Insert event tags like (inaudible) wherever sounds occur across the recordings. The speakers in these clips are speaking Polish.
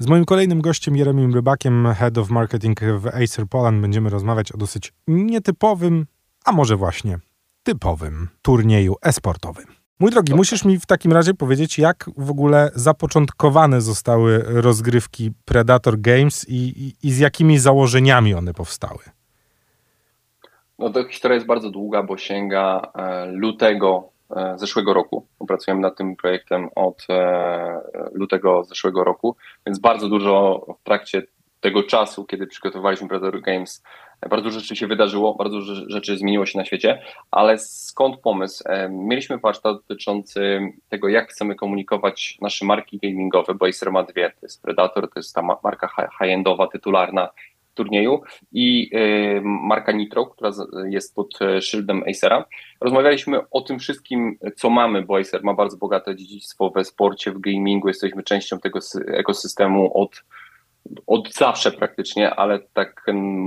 Z moim kolejnym gościem, Jeremim Rybakiem, Head of Marketing w Acer Poland, będziemy rozmawiać o dosyć nietypowym, a może właśnie typowym turnieju esportowym. Mój drogi, musisz mi w takim razie powiedzieć, jak w ogóle zapoczątkowane zostały rozgrywki Predator Games i, i, i z jakimi założeniami one powstały? No to historia jest bardzo długa, bo sięga e, lutego zeszłego roku. Pracujemy nad tym projektem od e, lutego zeszłego roku, więc bardzo dużo w trakcie tego czasu, kiedy przygotowywaliśmy Predator Games, bardzo dużo rzeczy się wydarzyło, bardzo dużo rzeczy zmieniło się na świecie, ale skąd pomysł? Mieliśmy warsztat dotyczący tego, jak chcemy komunikować nasze marki gamingowe, bo Acer ma dwie, to jest Predator, to jest ta marka high-endowa, tytularna turnieju i y, marka Nitro, która jest pod e, szyldem Acera. Rozmawialiśmy o tym wszystkim, co mamy, bo Acer ma bardzo bogate dziedzictwo we sporcie, w gamingu, jesteśmy częścią tego ekosystemu od od zawsze praktycznie, ale tak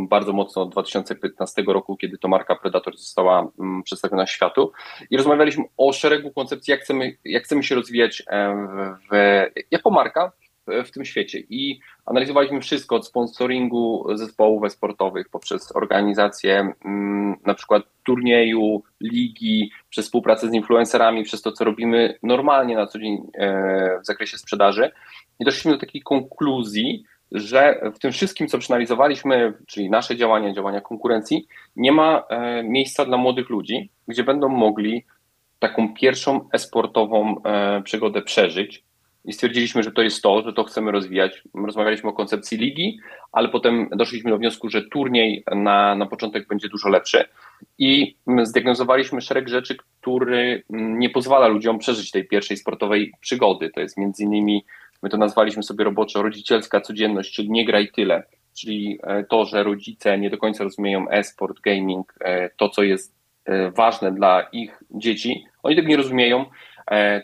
bardzo mocno od 2015 roku, kiedy to marka Predator została mm, przedstawiona światu. I rozmawialiśmy o szeregu koncepcji, jak chcemy, jak chcemy się rozwijać e, w, jako marka w, tym świecie. I analizowaliśmy wszystko od sponsoringu zespołów sportowych poprzez organizację mm, na przykład turnieju, ligi, przez współpracę z influencerami, przez to, co robimy normalnie na co dzień e, w zakresie sprzedaży. I doszliśmy do takiej konkluzji, że w tym wszystkim, co przeanalizowaliśmy, czyli nasze działania, działania konkurencji, nie ma e, miejsca dla młodych ludzi, gdzie będą mogli taką pierwszą esportową e, przygodę przeżyć. I stwierdziliśmy, że to jest to, że to chcemy rozwijać. Rozmawialiśmy o koncepcji ligi, ale potem doszliśmy do wniosku, że turniej na, na początek będzie dużo lepszy. I zdiagnozowaliśmy szereg rzeczy, który nie pozwala ludziom przeżyć tej pierwszej sportowej przygody. To jest między innymi My to nazwaliśmy sobie roboczo rodzicielska codzienność, czyli nie graj tyle, czyli e, to, że rodzice nie do końca rozumieją e-sport, gaming, e, to co jest e, ważne dla ich dzieci, oni tego nie rozumieją,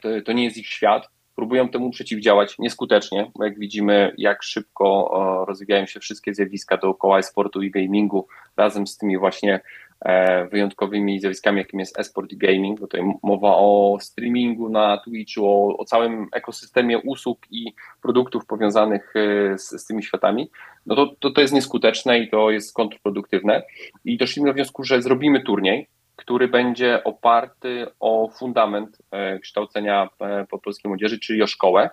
to, to nie jest ich świat, próbują temu przeciwdziałać nieskutecznie, bo jak widzimy, jak szybko rozwijają się wszystkie zjawiska dookoła e-sportu i gamingu, razem z tymi właśnie E, wyjątkowymi zjawiskami, jakim jest esport i gaming, tutaj mowa o streamingu na Twitchu, o, o całym ekosystemie usług i produktów powiązanych e, z, z tymi światami, no to, to, to jest nieskuteczne i to jest kontrproduktywne. I doszliśmy do wniosku, że zrobimy turniej, który będzie oparty o fundament e, kształcenia po polskiej młodzieży, czyli o szkołę.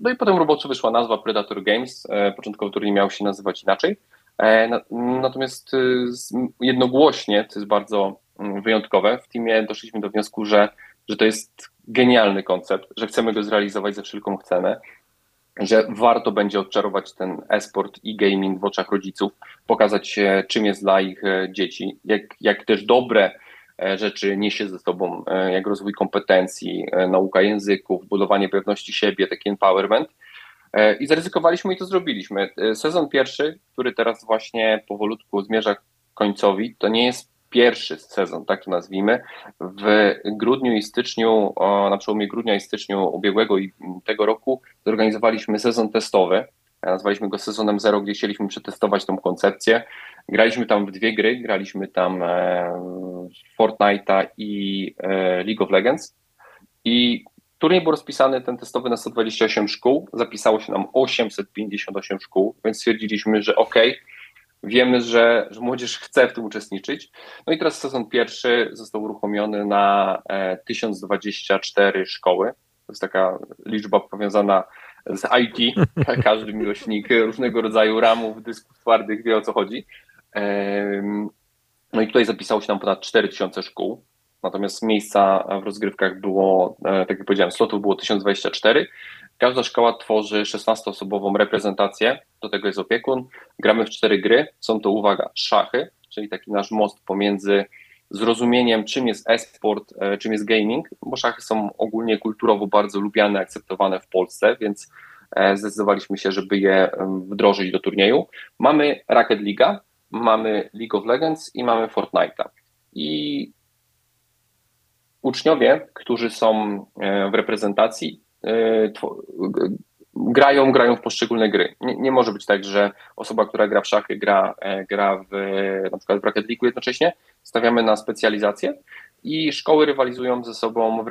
No i potem roboczo wyszła nazwa Predator Games. Początkowo turniej miał się nazywać inaczej. E, natomiast jednogłośnie, co jest bardzo mm, wyjątkowe, w teamie doszliśmy do wniosku, że, że to jest genialny koncept, że chcemy go zrealizować za wszelką cenę, że warto będzie odczarować ten e-sport i gaming w oczach rodziców, pokazać czym jest dla ich e, dzieci, jak, jak też dobre e, rzeczy niesie ze sobą, jak rozwój kompetencji, nauka języków, budowanie pewności siebie, taki empowerment, E, I zaryzykowaliśmy i to zrobiliśmy. E, sezon pierwszy, który teraz właśnie powolutku zmierza końcowi, to nie jest pierwszy sezon, tak to nazwijmy. W grudniu i styczniu, na przełomie grudnia i styczniu ubiegłego i tego roku zorganizowaliśmy sezon testowy. E, nazwaliśmy go sezonem zero, gdzie chcieliśmy przetestować tą koncepcję. Graliśmy tam w dwie gry, graliśmy tam Fortnite'a i League of Legends. I Turniej był rozpisany ten testowy na 128 szkół, zapisało się nam 858 szkół, więc stwierdziliśmy, że ok, wiemy, że, że młodzież chce w tym uczestniczyć. No i teraz sezon pierwszy został uruchomiony na 1024 e, szkoły. To jest taka liczba powiązana z IT. (laughs) Każdy miłośnik różnego rodzaju ramów, dysków twardych wie o co chodzi. No i tutaj zapisało się nam ponad 4000 szkół. Natomiast miejsca w rozgrywkach było, e, tak jak powiedziałem, slotów było 1024. Każda szkoła tworzy 16-osobową reprezentację, do tego jest opiekun. Gramy w cztery gry. Są to, uwaga, szachy, czyli taki nasz most pomiędzy zrozumieniem, czym jest e-sport, e, czym jest gaming, bo szachy są ogólnie kulturowo bardzo lubiane, akceptowane w Polsce, więc e, zdecydowaliśmy się, żeby je wdrożyć do turnieju. Mamy Racket Liga, mamy League of Legends i mamy Fortnite'a. I uczniowie, którzy są e, w reprezentacji, grają, grają w poszczególne gry. Nie, nie, może być tak, że osoba, która gra w szachy, gra, e, gra w na przykład w Rocket League jednocześnie. Stawiamy na specjalizację i szkoły rywalizują ze sobą w,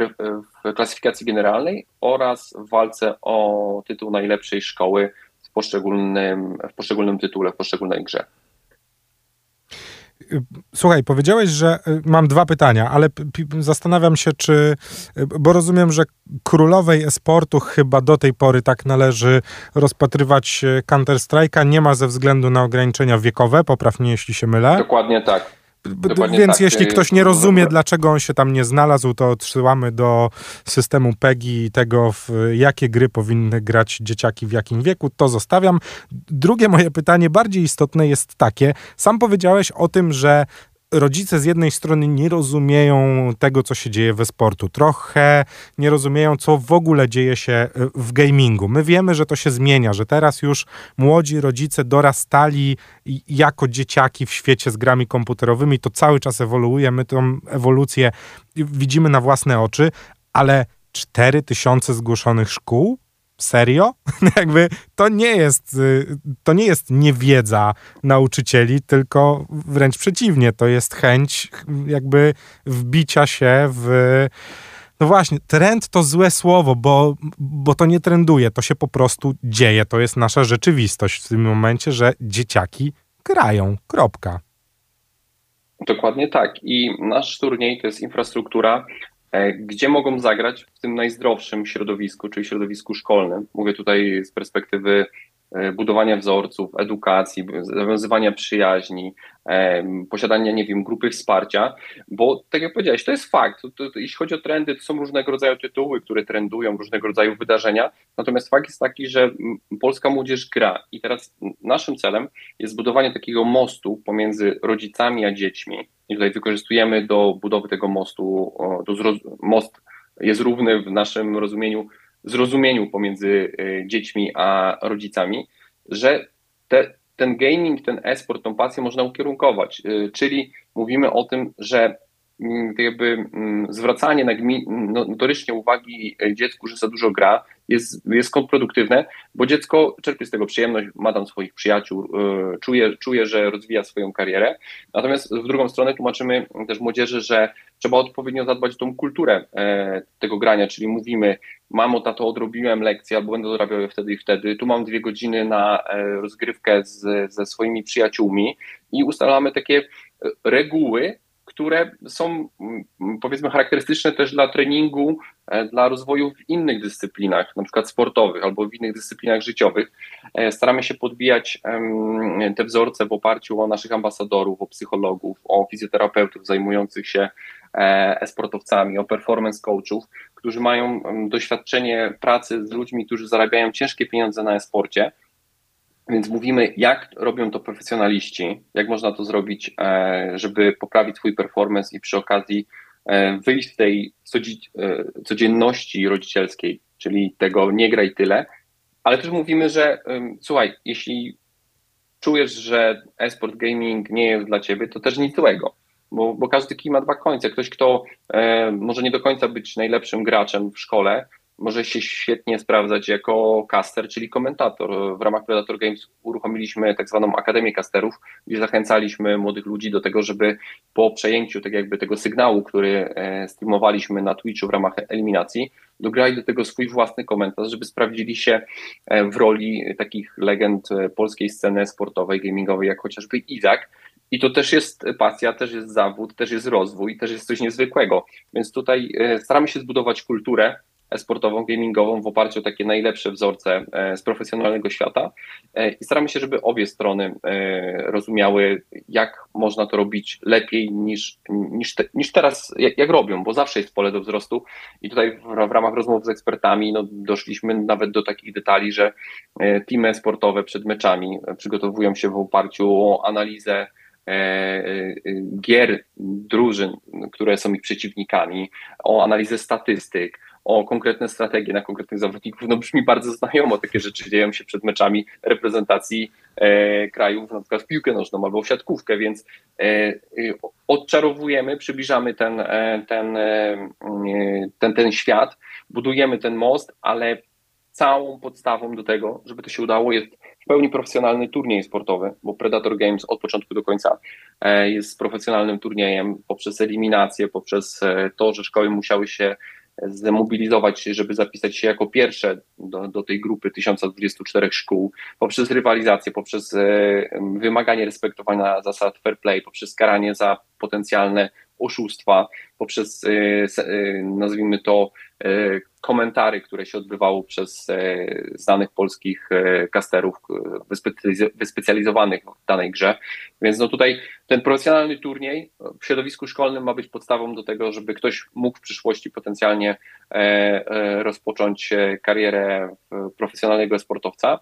w klasyfikacji generalnej oraz w walce o tytuł najlepszej szkoły w poszczególnym, w poszczególnym tytule, w poszczególnej grze. Słuchaj, powiedziałeś, że y, mam dwa pytania, ale zastanawiam się, czy. Y, bo rozumiem, że królowej esportu chyba do tej pory tak należy rozpatrywać y, Counter-Strike'a. Nie ma ze względu na ograniczenia wiekowe, popraw mnie, jeśli się mylę. Dokładnie tak. Dokładnie Więc tak. jeśli ktoś nie rozumie, dlaczego on się tam nie znalazł, to odsyłamy do systemu PEGI i tego, w jakie gry powinny grać dzieciaki w jakim wieku. To zostawiam. Drugie moje pytanie, bardziej istotne, jest takie. Sam powiedziałeś o tym, że rodzice z jednej strony nie rozumieją tego, co się dzieje we sportu. Trochę nie rozumieją, co w ogóle dzieje się e, w gamingu. My wiemy, że to się zmienia, że teraz już młodzi rodzice dorastali jako dzieciaki w świecie z grami komputerowymi. To cały czas ewoluuje. My tą ewolucję widzimy na własne oczy, ale 4000 zgłoszonych szkół serio? (laughs) Jakby to nie jest, y, to nie jest niewiedza nauczycieli, tylko wręcz przeciwnie, to jest chęć jakby wbicia się w no właśnie, trend to złe słowo, bo, bo to nie trenduje, to się po prostu dzieje, to jest nasza rzeczywistość w tym momencie, że dzieciaki grają, kropka. Dokładnie tak i nasz turniej to jest infrastruktura, gdzie mogą zagrać w tym najzdrowszym środowisku, czyli środowisku szkolnym. Mówię tutaj z perspektywy e, budowania wzorców, edukacji, zawiązywania przyjaźni, posiadania, nie wiem, grupy wsparcia, bo tak jak powiedziałeś, to jest fakt. To, to, jeśli chodzi o trendy, to są różnego rodzaju tytuły, które trendują, różnego rodzaju wydarzenia, natomiast fakt jest taki, że polska młodzież gra. I teraz naszym celem jest zbudowanie takiego mostu pomiędzy rodzicami a dziećmi. I tutaj wykorzystujemy do budowy tego mostu, do most jest równy w naszym rozumieniu, zrozumieniu pomiędzy e, dziećmi a rodzicami, że te, ten gaming, ten e-sport, tą pasję można ukierunkować. Y, czyli mówimy o tym, że jakby mm, zwracanie no, notorycznie uwagi e, dziecku, że za dużo gra, jest, jest kontrproduktywne, bo dziecko czerpie z tego przyjemność, ma tam swoich przyjaciół, y, czuje, czuje, że rozwija swoją karierę. Natomiast w drugą stronę tłumaczymy też młodzieży, że trzeba odpowiednio zadbać o tą kulturę e, tego grania, czyli mówimy, mamo, tato, odrobiłem lekcję, albo będę je wtedy i wtedy, tu mam dwie godziny na e, rozgrywkę z, ze swoimi przyjaciółmi i ustalamy takie reguły, które są mm, powiedzmy charakterystyczne też dla treningu, e, dla rozwoju w innych dyscyplinach, na przykład sportowych albo w innych dyscyplinach życiowych. E, staramy się podbijać te wzorce w oparciu o naszych ambasadorów, o psychologów, o fizjoterapeutów zajmujących się e, e-sportowcami, o performance coachów, którzy mają doświadczenie pracy z ludźmi, którzy zarabiają ciężkie pieniądze na e-sporcie więc mówimy, jak robią to profesjonaliści, jak można to zrobić, e, żeby poprawić swój performance i przy okazji e, wyjść z tej e, codzienności rodzicielskiej, czyli tego nie graj tyle, ale też mówimy, że słuchaj, jeśli czujesz, że esport gaming nie jest dla ciebie, to też nic złego, bo, bo każdy kij ma dwa końce. Ktoś, kto może nie do końca być najlepszym graczem w szkole, może się świetnie sprawdzać jako caster, czyli komentator. W ramach Predator Games uruchomiliśmy tak zwaną Akademię Casterów, gdzie zachęcaliśmy młodych ludzi do tego, żeby po przejęciu tak jakby tego sygnału, który e, streamowaliśmy na Twitchu w ramach eliminacji, dograli do tego swój własny komentarz, żeby sprawdzili się e, w roli takich legend e, polskiej sceny sportowej, gamingowej, jak chociażby Izak. I to też jest pasja, też jest zawód, też jest rozwój, też jest coś niezwykłego. Więc tutaj staramy się zbudować kulturę, sportową, gamingową w oparciu o takie najlepsze wzorce e, z profesjonalnego świata. E, i staramy się, żeby obie strony e, rozumiały, jak można to robić lepiej niż, niż, te, niż teraz, jak, jak, robią, bo zawsze jest pole do wzrostu. I tutaj w, w ramach rozmów z ekspertami no, doszliśmy nawet do takich detali, że teamy sportowe przed meczami przygotowują się w oparciu o analizę gier drużyn, które są ich przeciwnikami, o analizę statystyk, o konkretne strategie na konkretnych zawodników, no brzmi bardzo znajomo, takie rzeczy dzieją się przed meczami reprezentacji e, krajów, na przykład w piłkę nożną albo w siatkówkę, więc e, e odczarowujemy, przybliżamy ten, e, ten, e, ten, ten świat, budujemy ten most, ale całą podstawą do tego, żeby to się udało, jest w pełni profesjonalny turniej sportowy, bo Predator Games od początku do końca jest profesjonalnym turniejem poprzez eliminację, poprzez to, że szkoły musiały się zmobilizować się, żeby zapisać się jako pierwsze do, do tej grupy 1024 szkół, poprzez rywalizację, poprzez wymaganie respektowania zasad fair play, poprzez karanie za potencjalne oszustwa, poprzez nazwijmy to komentary, które się odbywało przez e, znanych polskich e, kasterów e, wyspecjalizowanych w danej grze. Więc no tutaj ten profesjonalny turniej w środowisku szkolnym ma być podstawą do tego, żeby ktoś mógł w przyszłości potencjalnie rozpocząć karierę profesjonalnego sportowca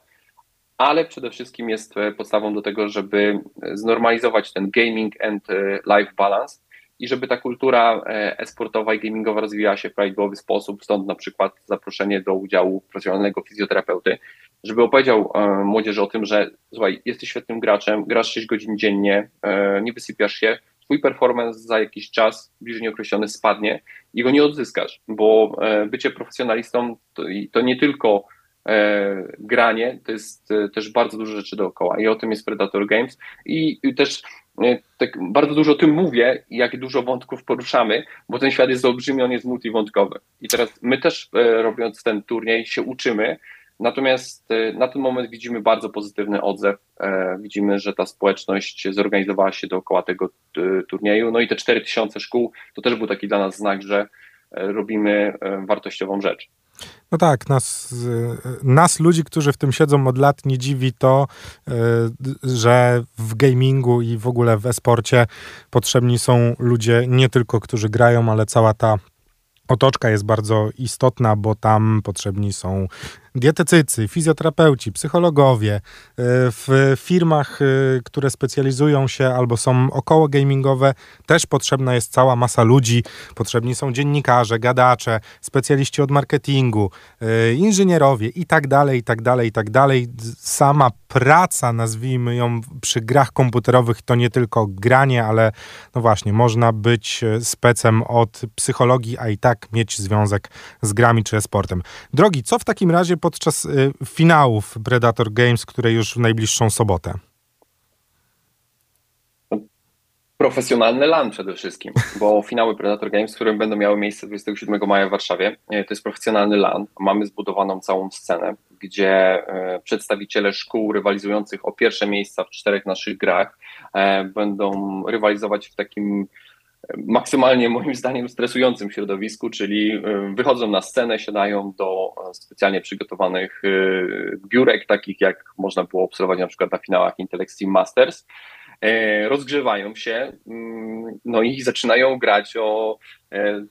ale przede wszystkim jest podstawą do tego, żeby znormalizować ten gaming and life balance, i żeby ta kultura e, e-sportowa i gamingowa rozwijała się w prawidłowy sposób, stąd na przykład zaproszenie do udziału profesjonalnego fizjoterapeuty, żeby opowiedział e, młodzieży o tym, że słuchaj, jesteś świetnym graczem, grasz 6 godzin dziennie, e, nie wysypiasz się, twój performance za jakiś czas bliżej nieokreślony spadnie i go nie odzyskasz, bo bycie profesjonalistą to, to nie tylko granie, to jest też bardzo dużo rzeczy dookoła i o tym jest Predator Games i, i też tak bardzo dużo o tym mówię, jak dużo wątków poruszamy, bo ten świat jest olbrzymi, on jest multiwątkowy. I teraz my też e, robiąc ten turniej się uczymy, natomiast e, na ten moment widzimy bardzo pozytywny odzew. E, widzimy, że ta społeczność zorganizowała się dookoła tego turnieju. No i te 4000 szkół to też był taki dla nas znak, że robimy wartościową rzecz. No tak, nas, nas ludzi, którzy w tym siedzą od lat, nie dziwi to, e, że w gamingu i w ogóle w e-sporcie potrzebni są ludzie nie tylko, którzy grają, ale cała ta otoczka jest bardzo istotna, bo tam potrzebni są dietetycy, fizjoterapeuci, psychologowie, e, w firmach, e, które specjalizują się albo są około gamingowe, też potrzebna jest cała masa ludzi. Potrzebni są dziennikarze, gadacze, specjaliści od marketingu, e, inżynierowie i tak dalej, i tak dalej, i tak dalej. Sama praca, nazwijmy ją przy grach komputerowych, to nie tylko granie, ale no właśnie, można być specem od psychologii, a i tak mieć związek z grami czy sportem. Drogi, co w takim razie podczas y, finałów Predator Games, które już w najbliższą sobotę? Profesjonalny LAN przede wszystkim, bo (laughs) finały Predator Games, które będą miały miejsce 27 maja w Warszawie, e, to jest profesjonalny LAN. Mamy zbudowaną całą scenę, gdzie e, przedstawiciele szkół rywalizujących o pierwsze miejsca w czterech naszych grach będą rywalizować w takim maksymalnie moim zdaniem stresującym środowisku, czyli e, wychodzą na scenę, siadają do e, specjalnie przygotowanych e, biurek, takich jak można było obserwować na przykład na finałach Intellect Masters, rozgrzewają się, mm, no i zaczynają grać o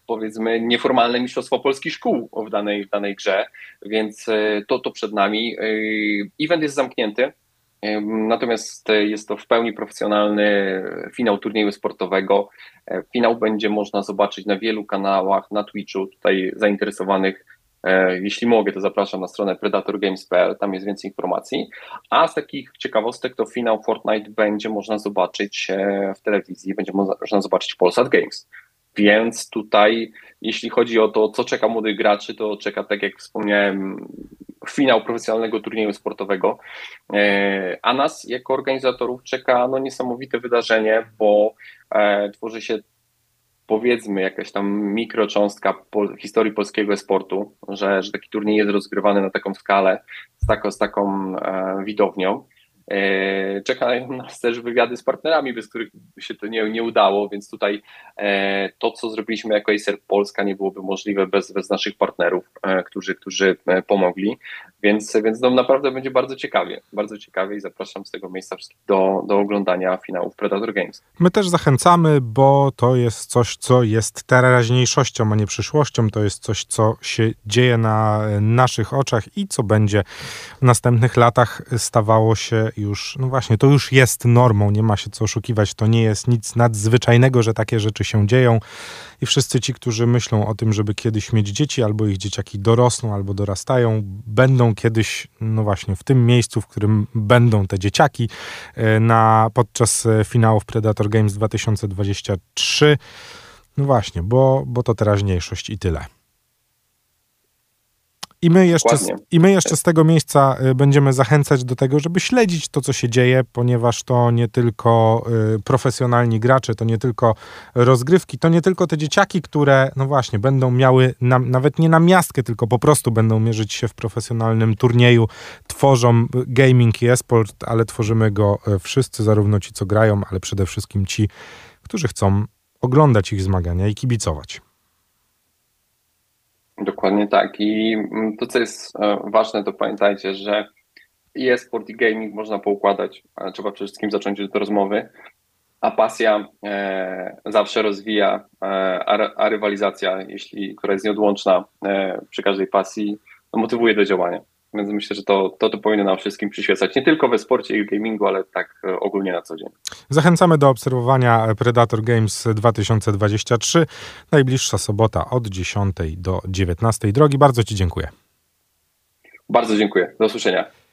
powiedzmy nieformalne mistrzostwo polskich szkół w danej, w danej grze, więc to, to przed nami. Event jest zamknięty, Natomiast jest to w pełni profesjonalny finał turnieju sportowego. E, finał będzie można zobaczyć na wielu kanałach, na Twitchu. Tutaj zainteresowanych, e, jeśli mogę, to zapraszam na stronę predatorgames.pl, tam jest więcej informacji. A z takich ciekawostek to finał Fortnite będzie można zobaczyć e, w telewizji, będzie można zobaczyć Polsat Games. Więc tutaj, jeśli chodzi o to, co czeka młodych graczy, to czeka, tak jak wspomniałem, finał profesjonalnego turnieju sportowego. E, a nas, jako organizatorów, czeka no, niesamowite wydarzenie, bo e, tworzy się powiedzmy jakaś tam mikrocząstka po, historii polskiego sportu, że, że taki turniej jest rozgrywany na taką skalę, z, taką, z taką e, widownią. E, czekają nas też wywiady z partnerami, bez których się to nie, nie udało, więc tutaj e, to, co zrobiliśmy jako Acer Polska, nie byłoby możliwe bez, bez naszych partnerów, e, którzy, którzy pomogli, więc, więc no, naprawdę będzie bardzo ciekawie, bardzo ciekawie i zapraszam z tego miejsca wszystkich do, do oglądania finałów Predator Games. My też zachęcamy, bo to jest coś, co jest teraźniejszością, a nie przyszłością, to jest coś, co się dzieje na naszych oczach i co będzie w następnych latach stawało się już, no właśnie, to już jest normą, nie ma się co oszukiwać, to nie jest nic nadzwyczajnego, że takie rzeczy się dzieją i wszyscy ci, którzy myślą o tym, żeby kiedyś mieć dzieci, albo ich dzieciaki dorosną, albo dorastają, będą kiedyś, no właśnie, w tym miejscu, w którym będą te dzieciaki e, na, podczas e, finałów Predator Games 2023. No właśnie, bo, bo to teraźniejszość i tyle. I my, jeszcze, z, I my jeszcze z tego miejsca y, będziemy zachęcać do tego, żeby śledzić to, co się dzieje, ponieważ to nie tylko y, profesjonalni gracze, to nie tylko rozgrywki, to nie tylko te dzieciaki, które, no właśnie, będą miały na, nawet nie na miastkę, tylko po prostu będą mierzyć się w profesjonalnym turnieju, tworzą gaming i esport, ale tworzymy go y, wszyscy, zarówno ci, co grają, ale przede wszystkim ci, którzy chcą oglądać ich zmagania i kibicować. Dokładnie tak. I mm, to, co jest e, ważne, to pamiętajcie, że i e-sport, i gaming można poukładać, ale trzeba przede wszystkim zacząć od rozmowy, a pasja e, zawsze rozwija, e, a, a, rywalizacja, jeśli, która jest nieodłączna e, przy każdej pasji, motywuje do działania. Więc myślę, że to, to, to powinno nam wszystkim przyświecać, nie tylko we sporcie i gamingu, ale tak e, ogólnie na co dzień. Zachęcamy do obserwowania Predator Games 2023. Najbliższa sobota od 10 do 19. Drogi, bardzo Ci dziękuję. Bardzo dziękuję. Do usłyszenia.